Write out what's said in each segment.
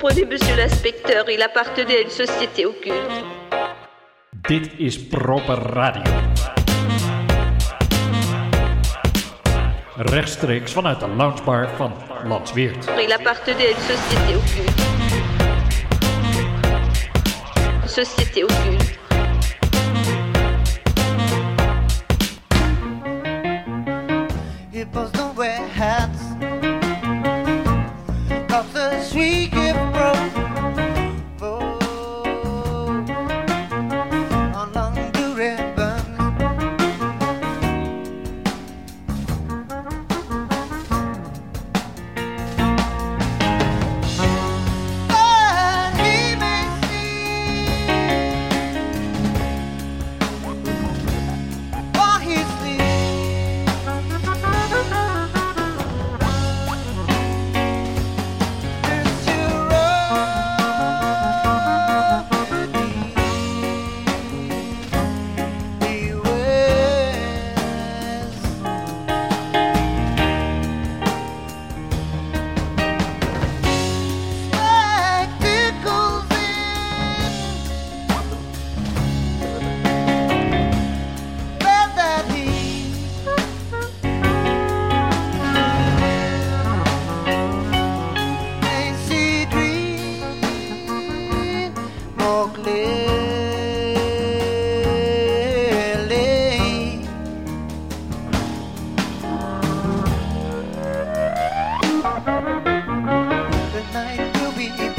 comprenez, monsieur l'inspecteur, il appartenait à une société occulte. Dit is proper radio. Rechtstreeks vanuit de loungebar van Landsweert. Il appartenait à une société occulte. Société occulte.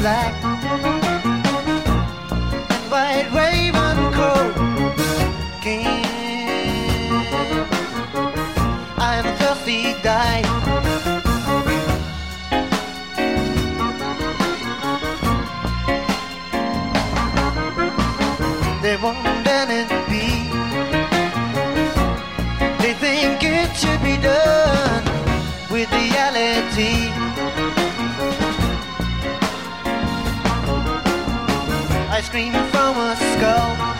Black white raven coat. I'm a thirsty guy. They won't let it be. They think it should be done with reality. Scream from a skull.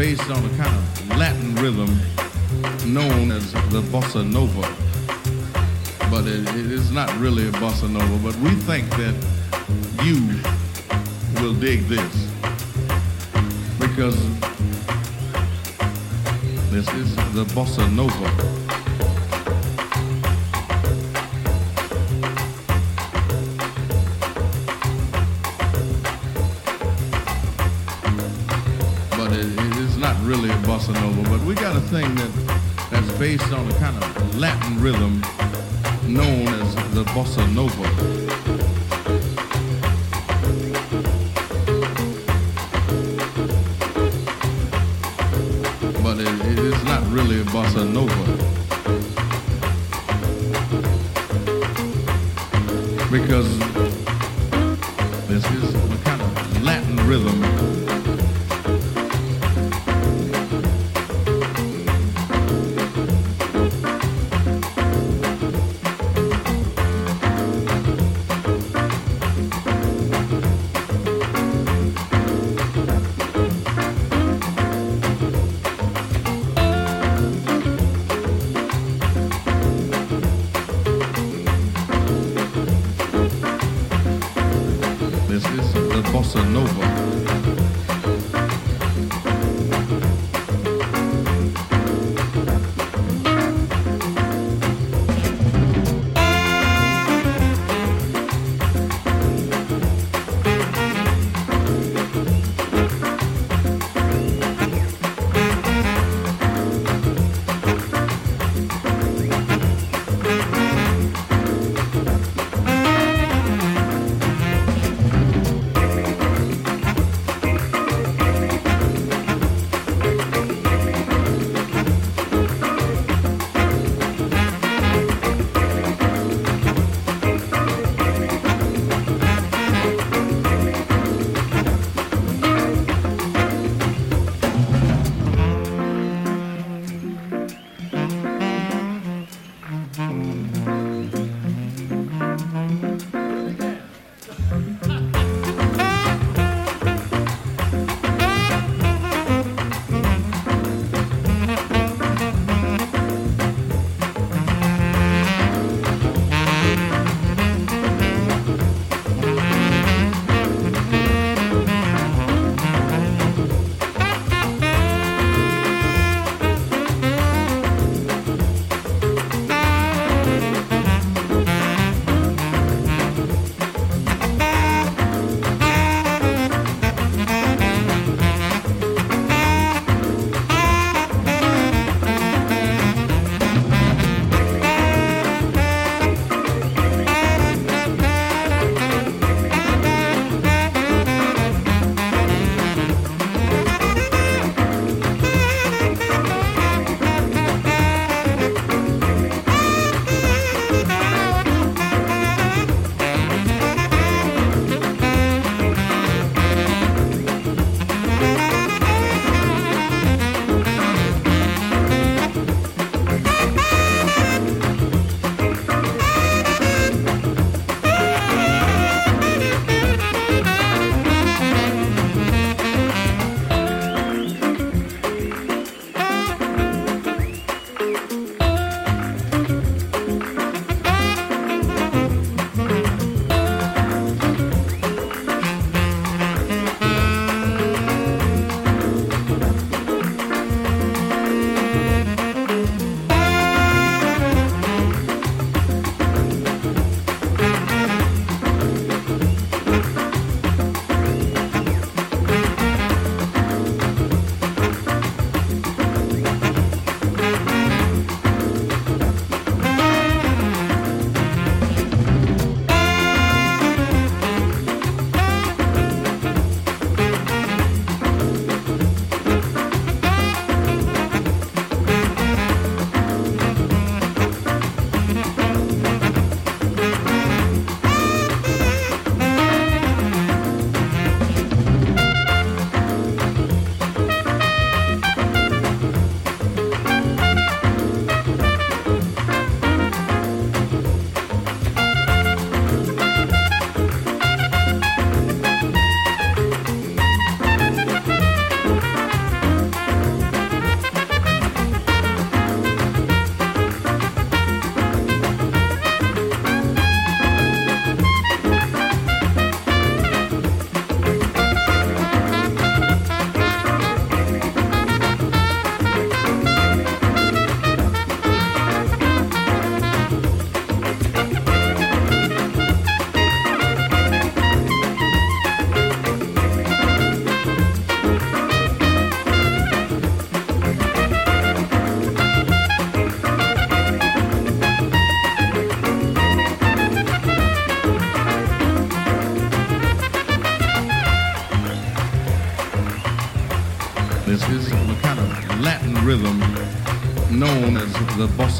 Based on a kind of Latin rhythm known as the bossa nova. But it, it is not really a bossa nova, but we think that you will dig this because this is the bossa nova. Really a bossa nova. But we got a thing that that's based on a kind of Latin rhythm known as the bossa nova. But it, it is not really a bossa nova. Because this is a kind of Latin rhythm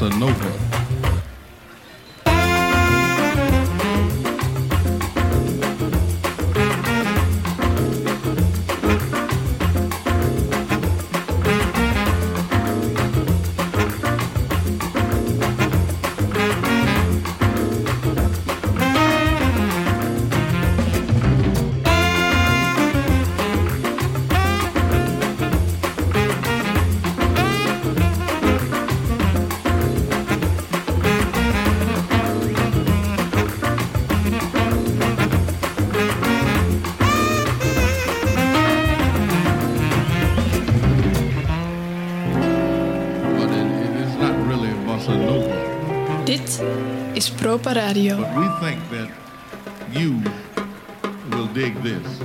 Bossa nova. Is Propa Radio. But we think that you will dig this.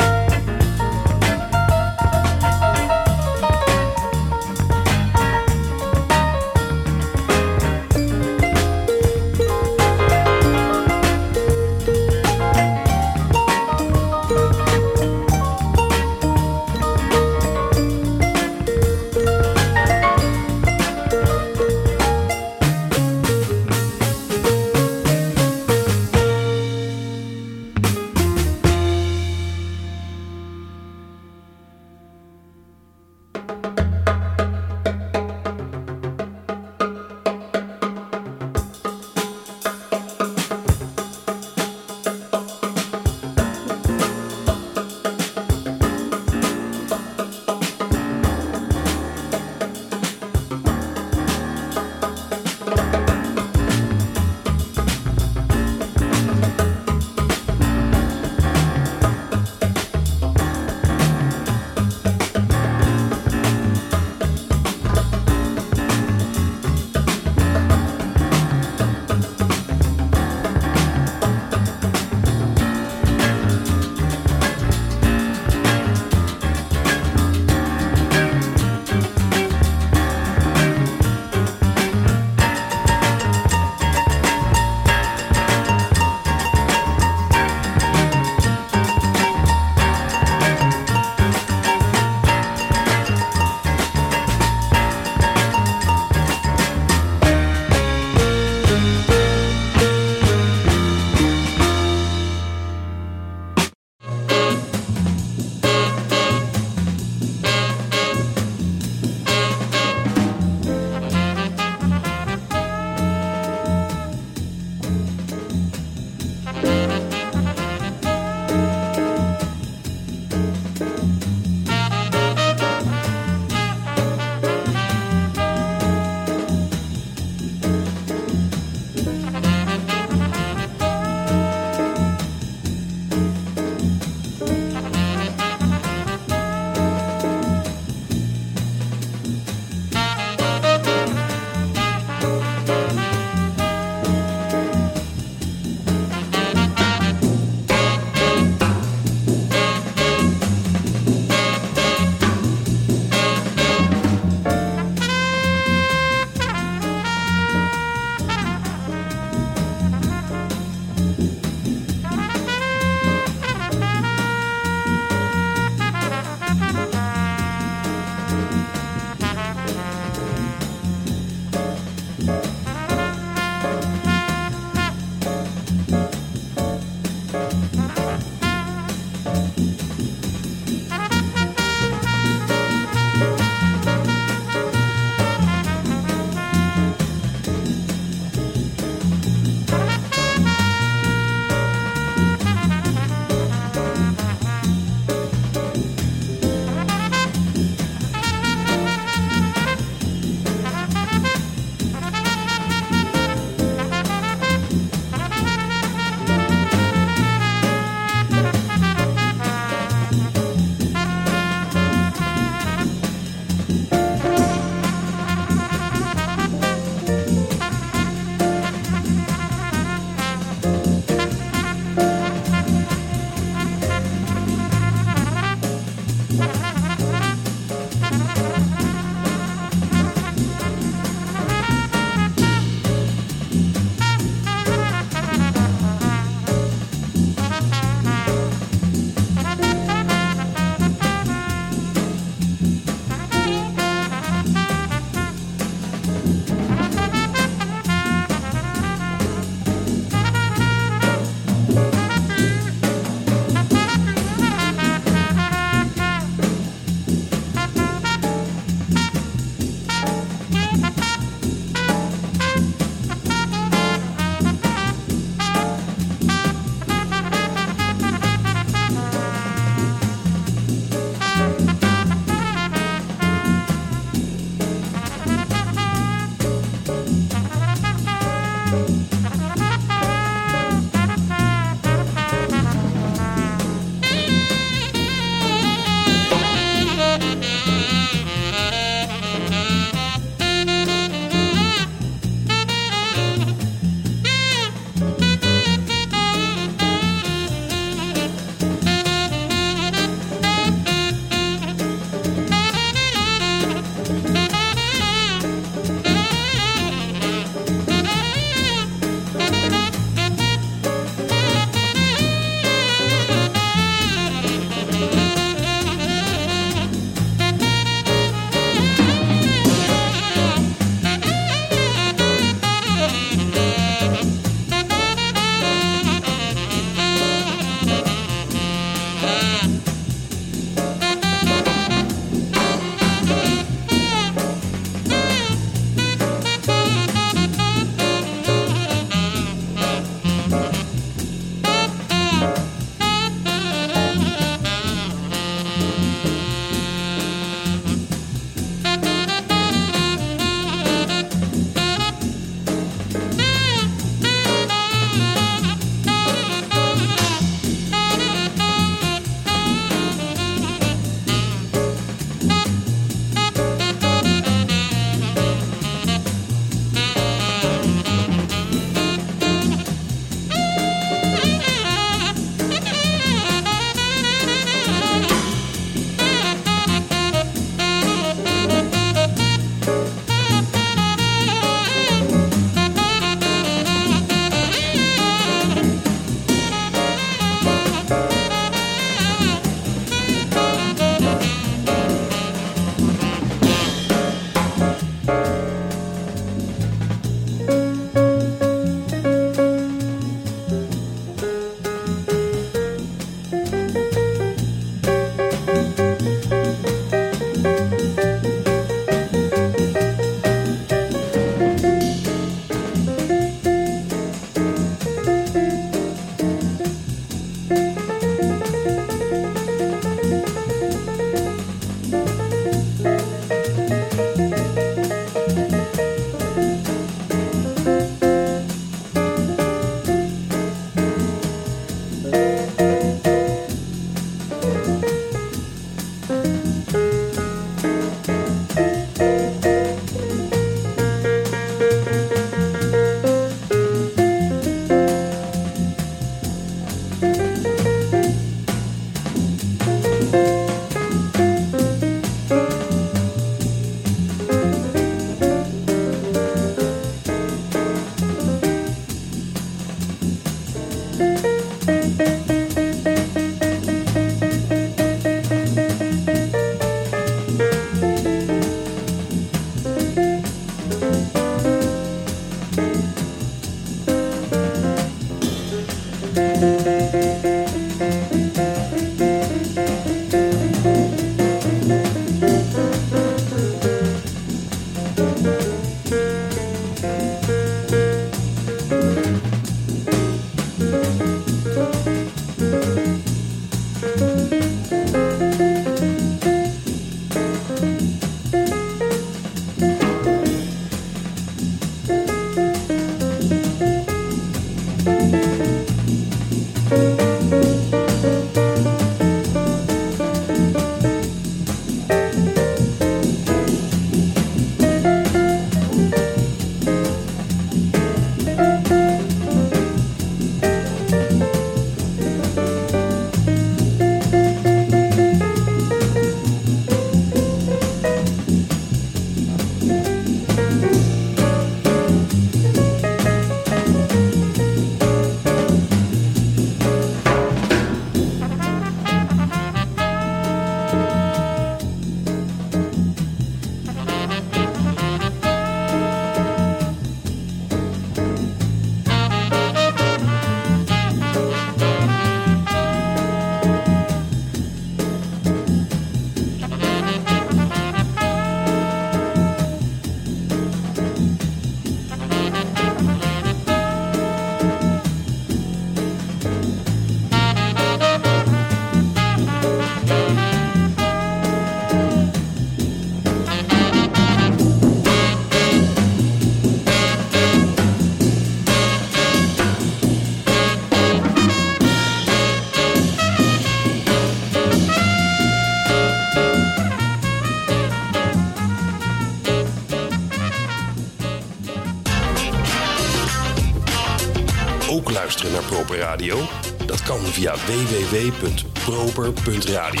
Radio? Dat kan via www.proper.radio.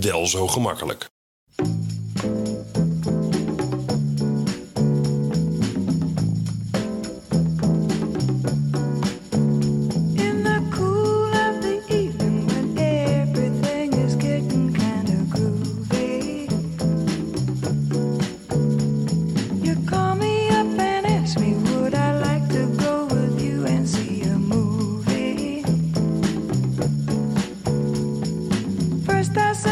Wel zo gemakkelijk. estás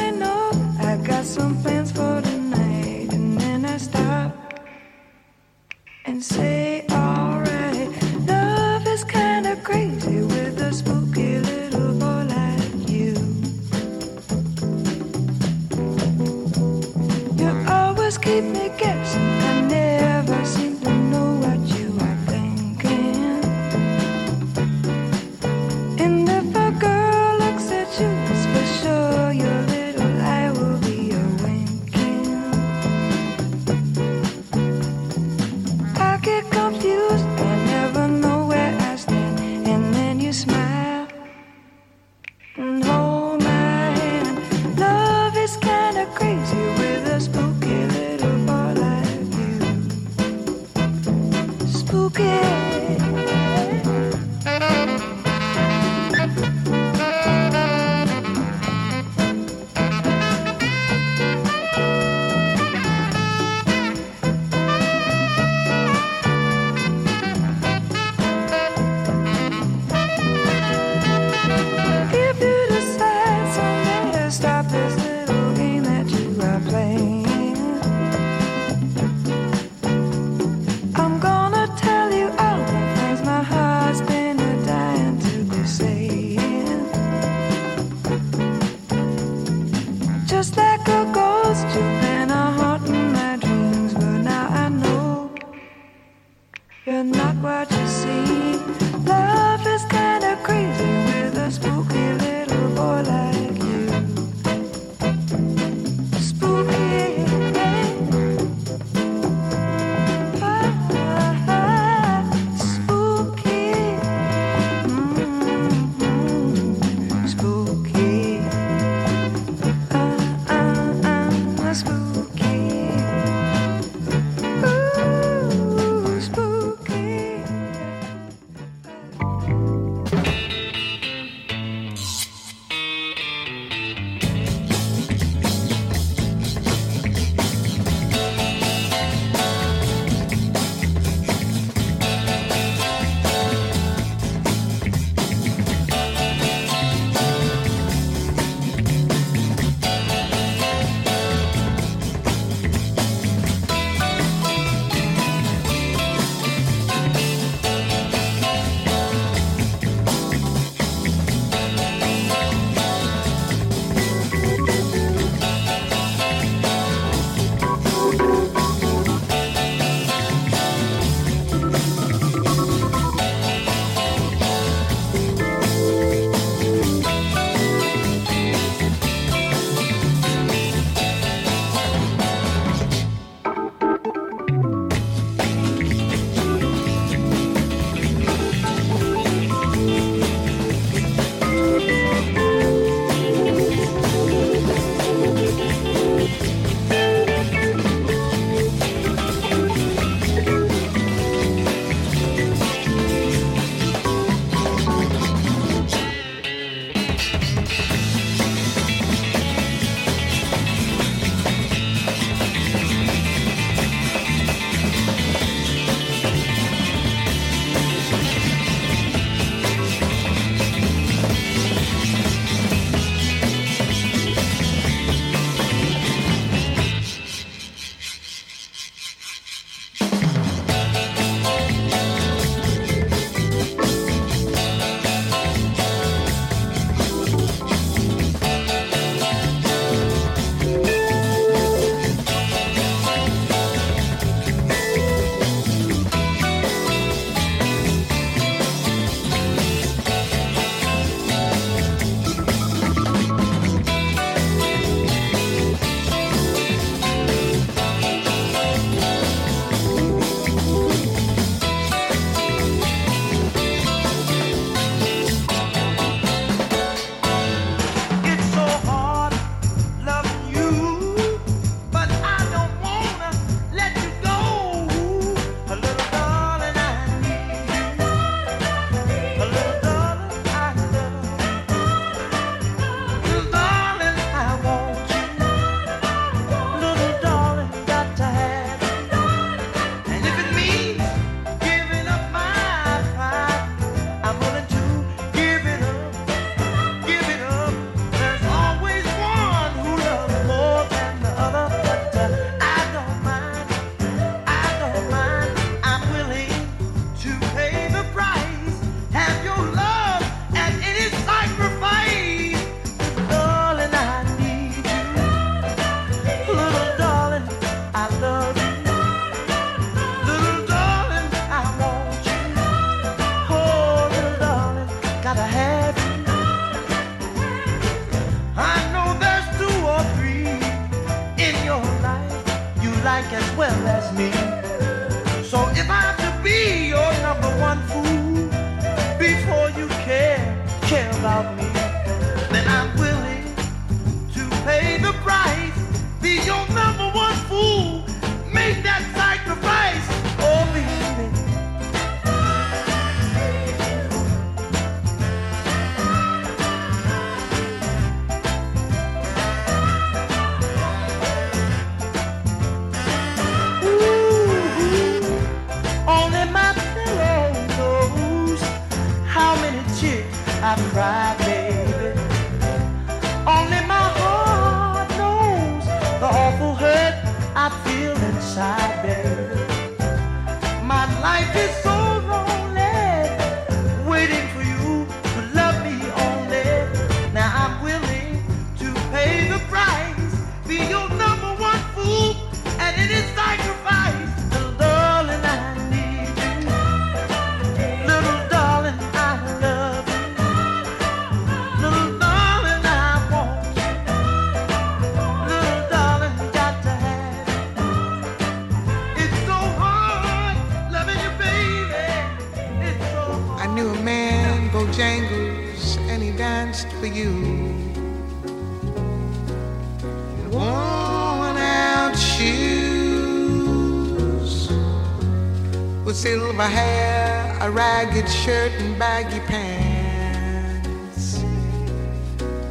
silver hair, a ragged shirt, and baggy pants.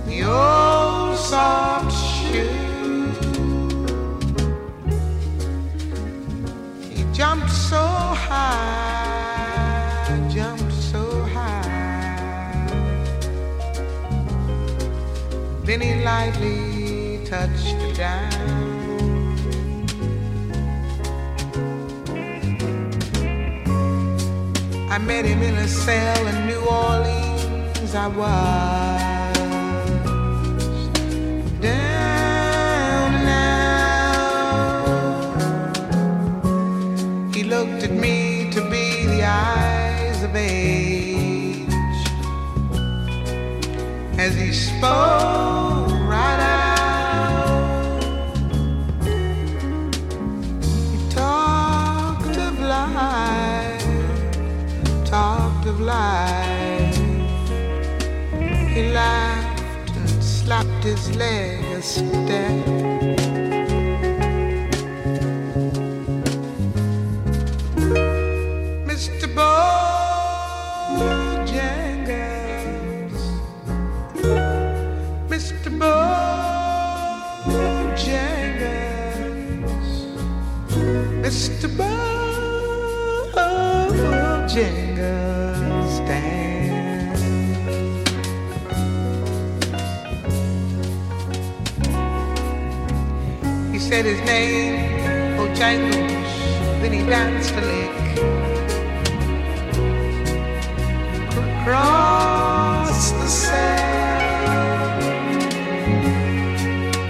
The old soft shoe. He jumped so high, jumped so high. Then he lightly touched the down. I met him in a cell in New Orleans. I was down now. He looked at me to be the eyes of age as he spoke his step. Said his name, oh, Bojangles, then he danced a lick. across the sand.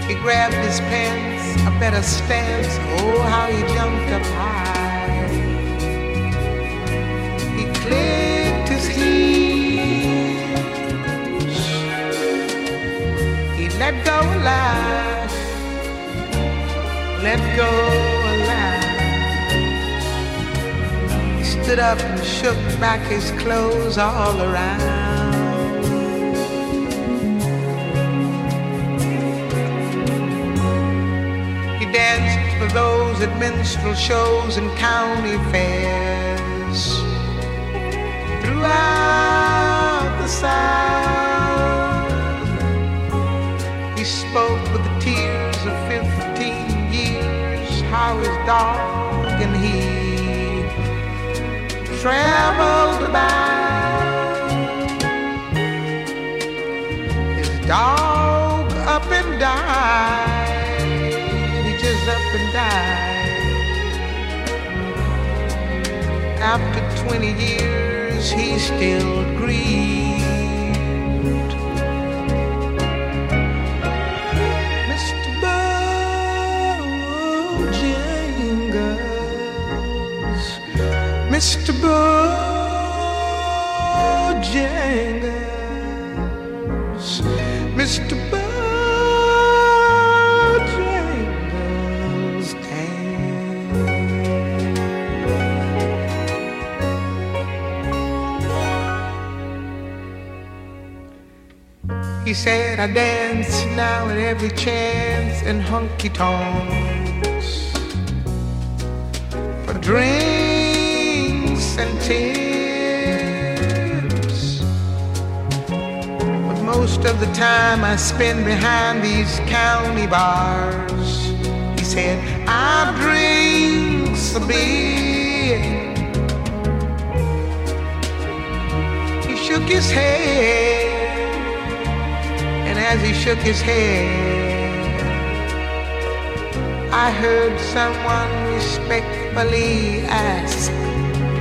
He grabbed his pants, a better stance. Oh, how he jumped up high. He clicked his heels. He let go a laugh. Let go a laugh. He stood up and shook back his clothes all around. He danced for those at minstrel shows and county fairs throughout the South. Dog and he traveled about. His dog up and died. He just up and died. After 20 years, he still grieved. Mr. Bojangles, Mr. Bojangles, He said, I dance now at every chance in honky tonks for and tips. But most of the time I spend behind these county bars. He said, I drink a beer. He shook his head and as he shook his head, I heard someone respectfully ask,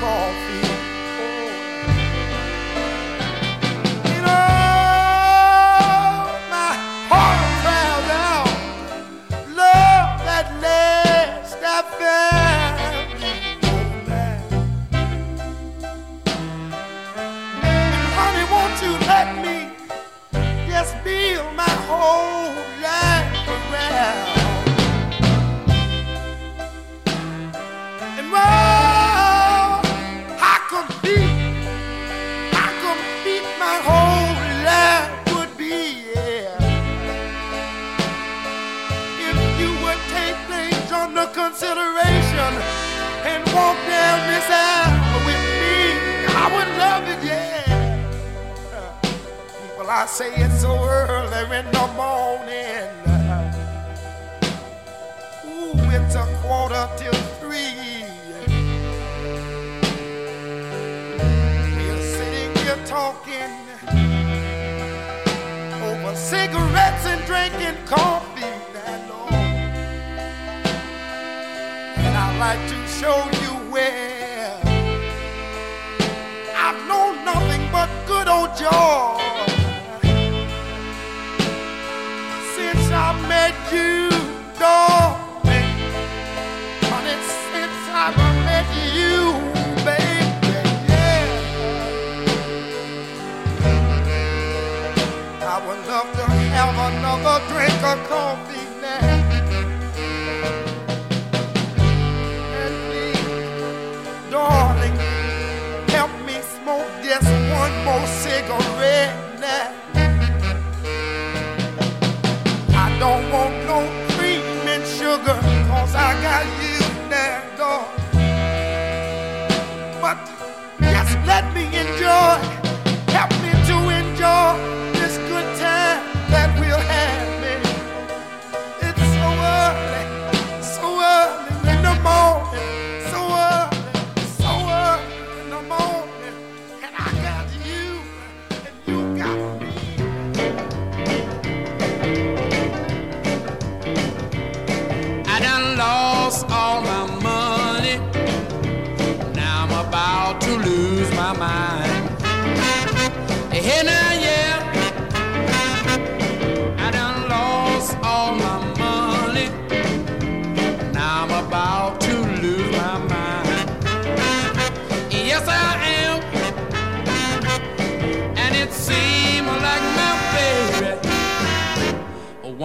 coffee. More cigarette.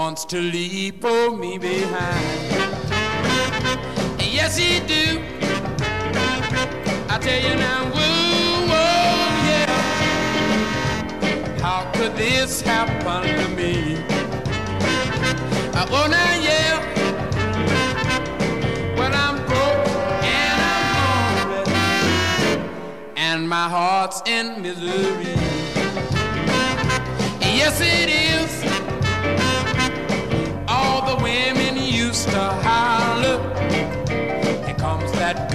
Wants to leave for me behind. Yes, he do. I tell you now, woo, whoa, yeah. How could this happen to me? Uh, oh, now, yeah. Well, I'm broke and I'm lonely, and my heart's in misery. Yes, it is.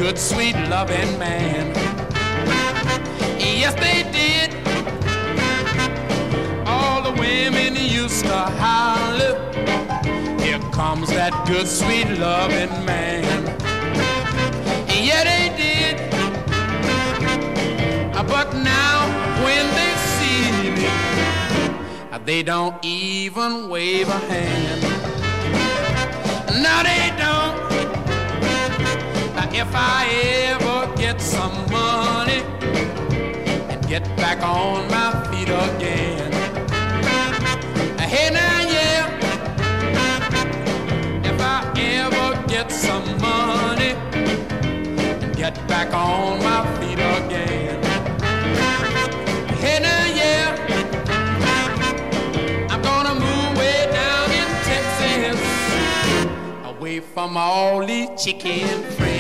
Good, sweet, loving man. Yes, they did. All the women used to holler. Here comes that good, sweet, loving man. Yeah, they did. But now, when they see me, they don't even wave a hand. No, they don't. If I ever get some money and get back on my feet again. Hey, now, yeah. If I ever get some money and get back on my feet again. Hey, now, yeah. I'm gonna move way down in Texas, away from all these chicken friends.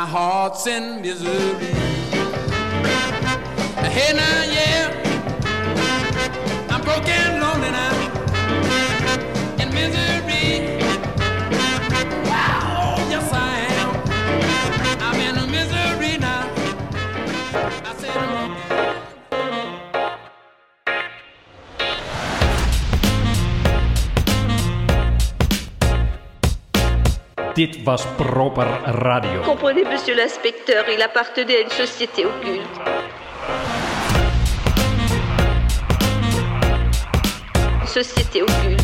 My heart's in misery. Hey now, yeah, Dit was Proper Radio. Comprenez, monsieur l'inspecteur, il appartenait à une société occulte. Société occulte.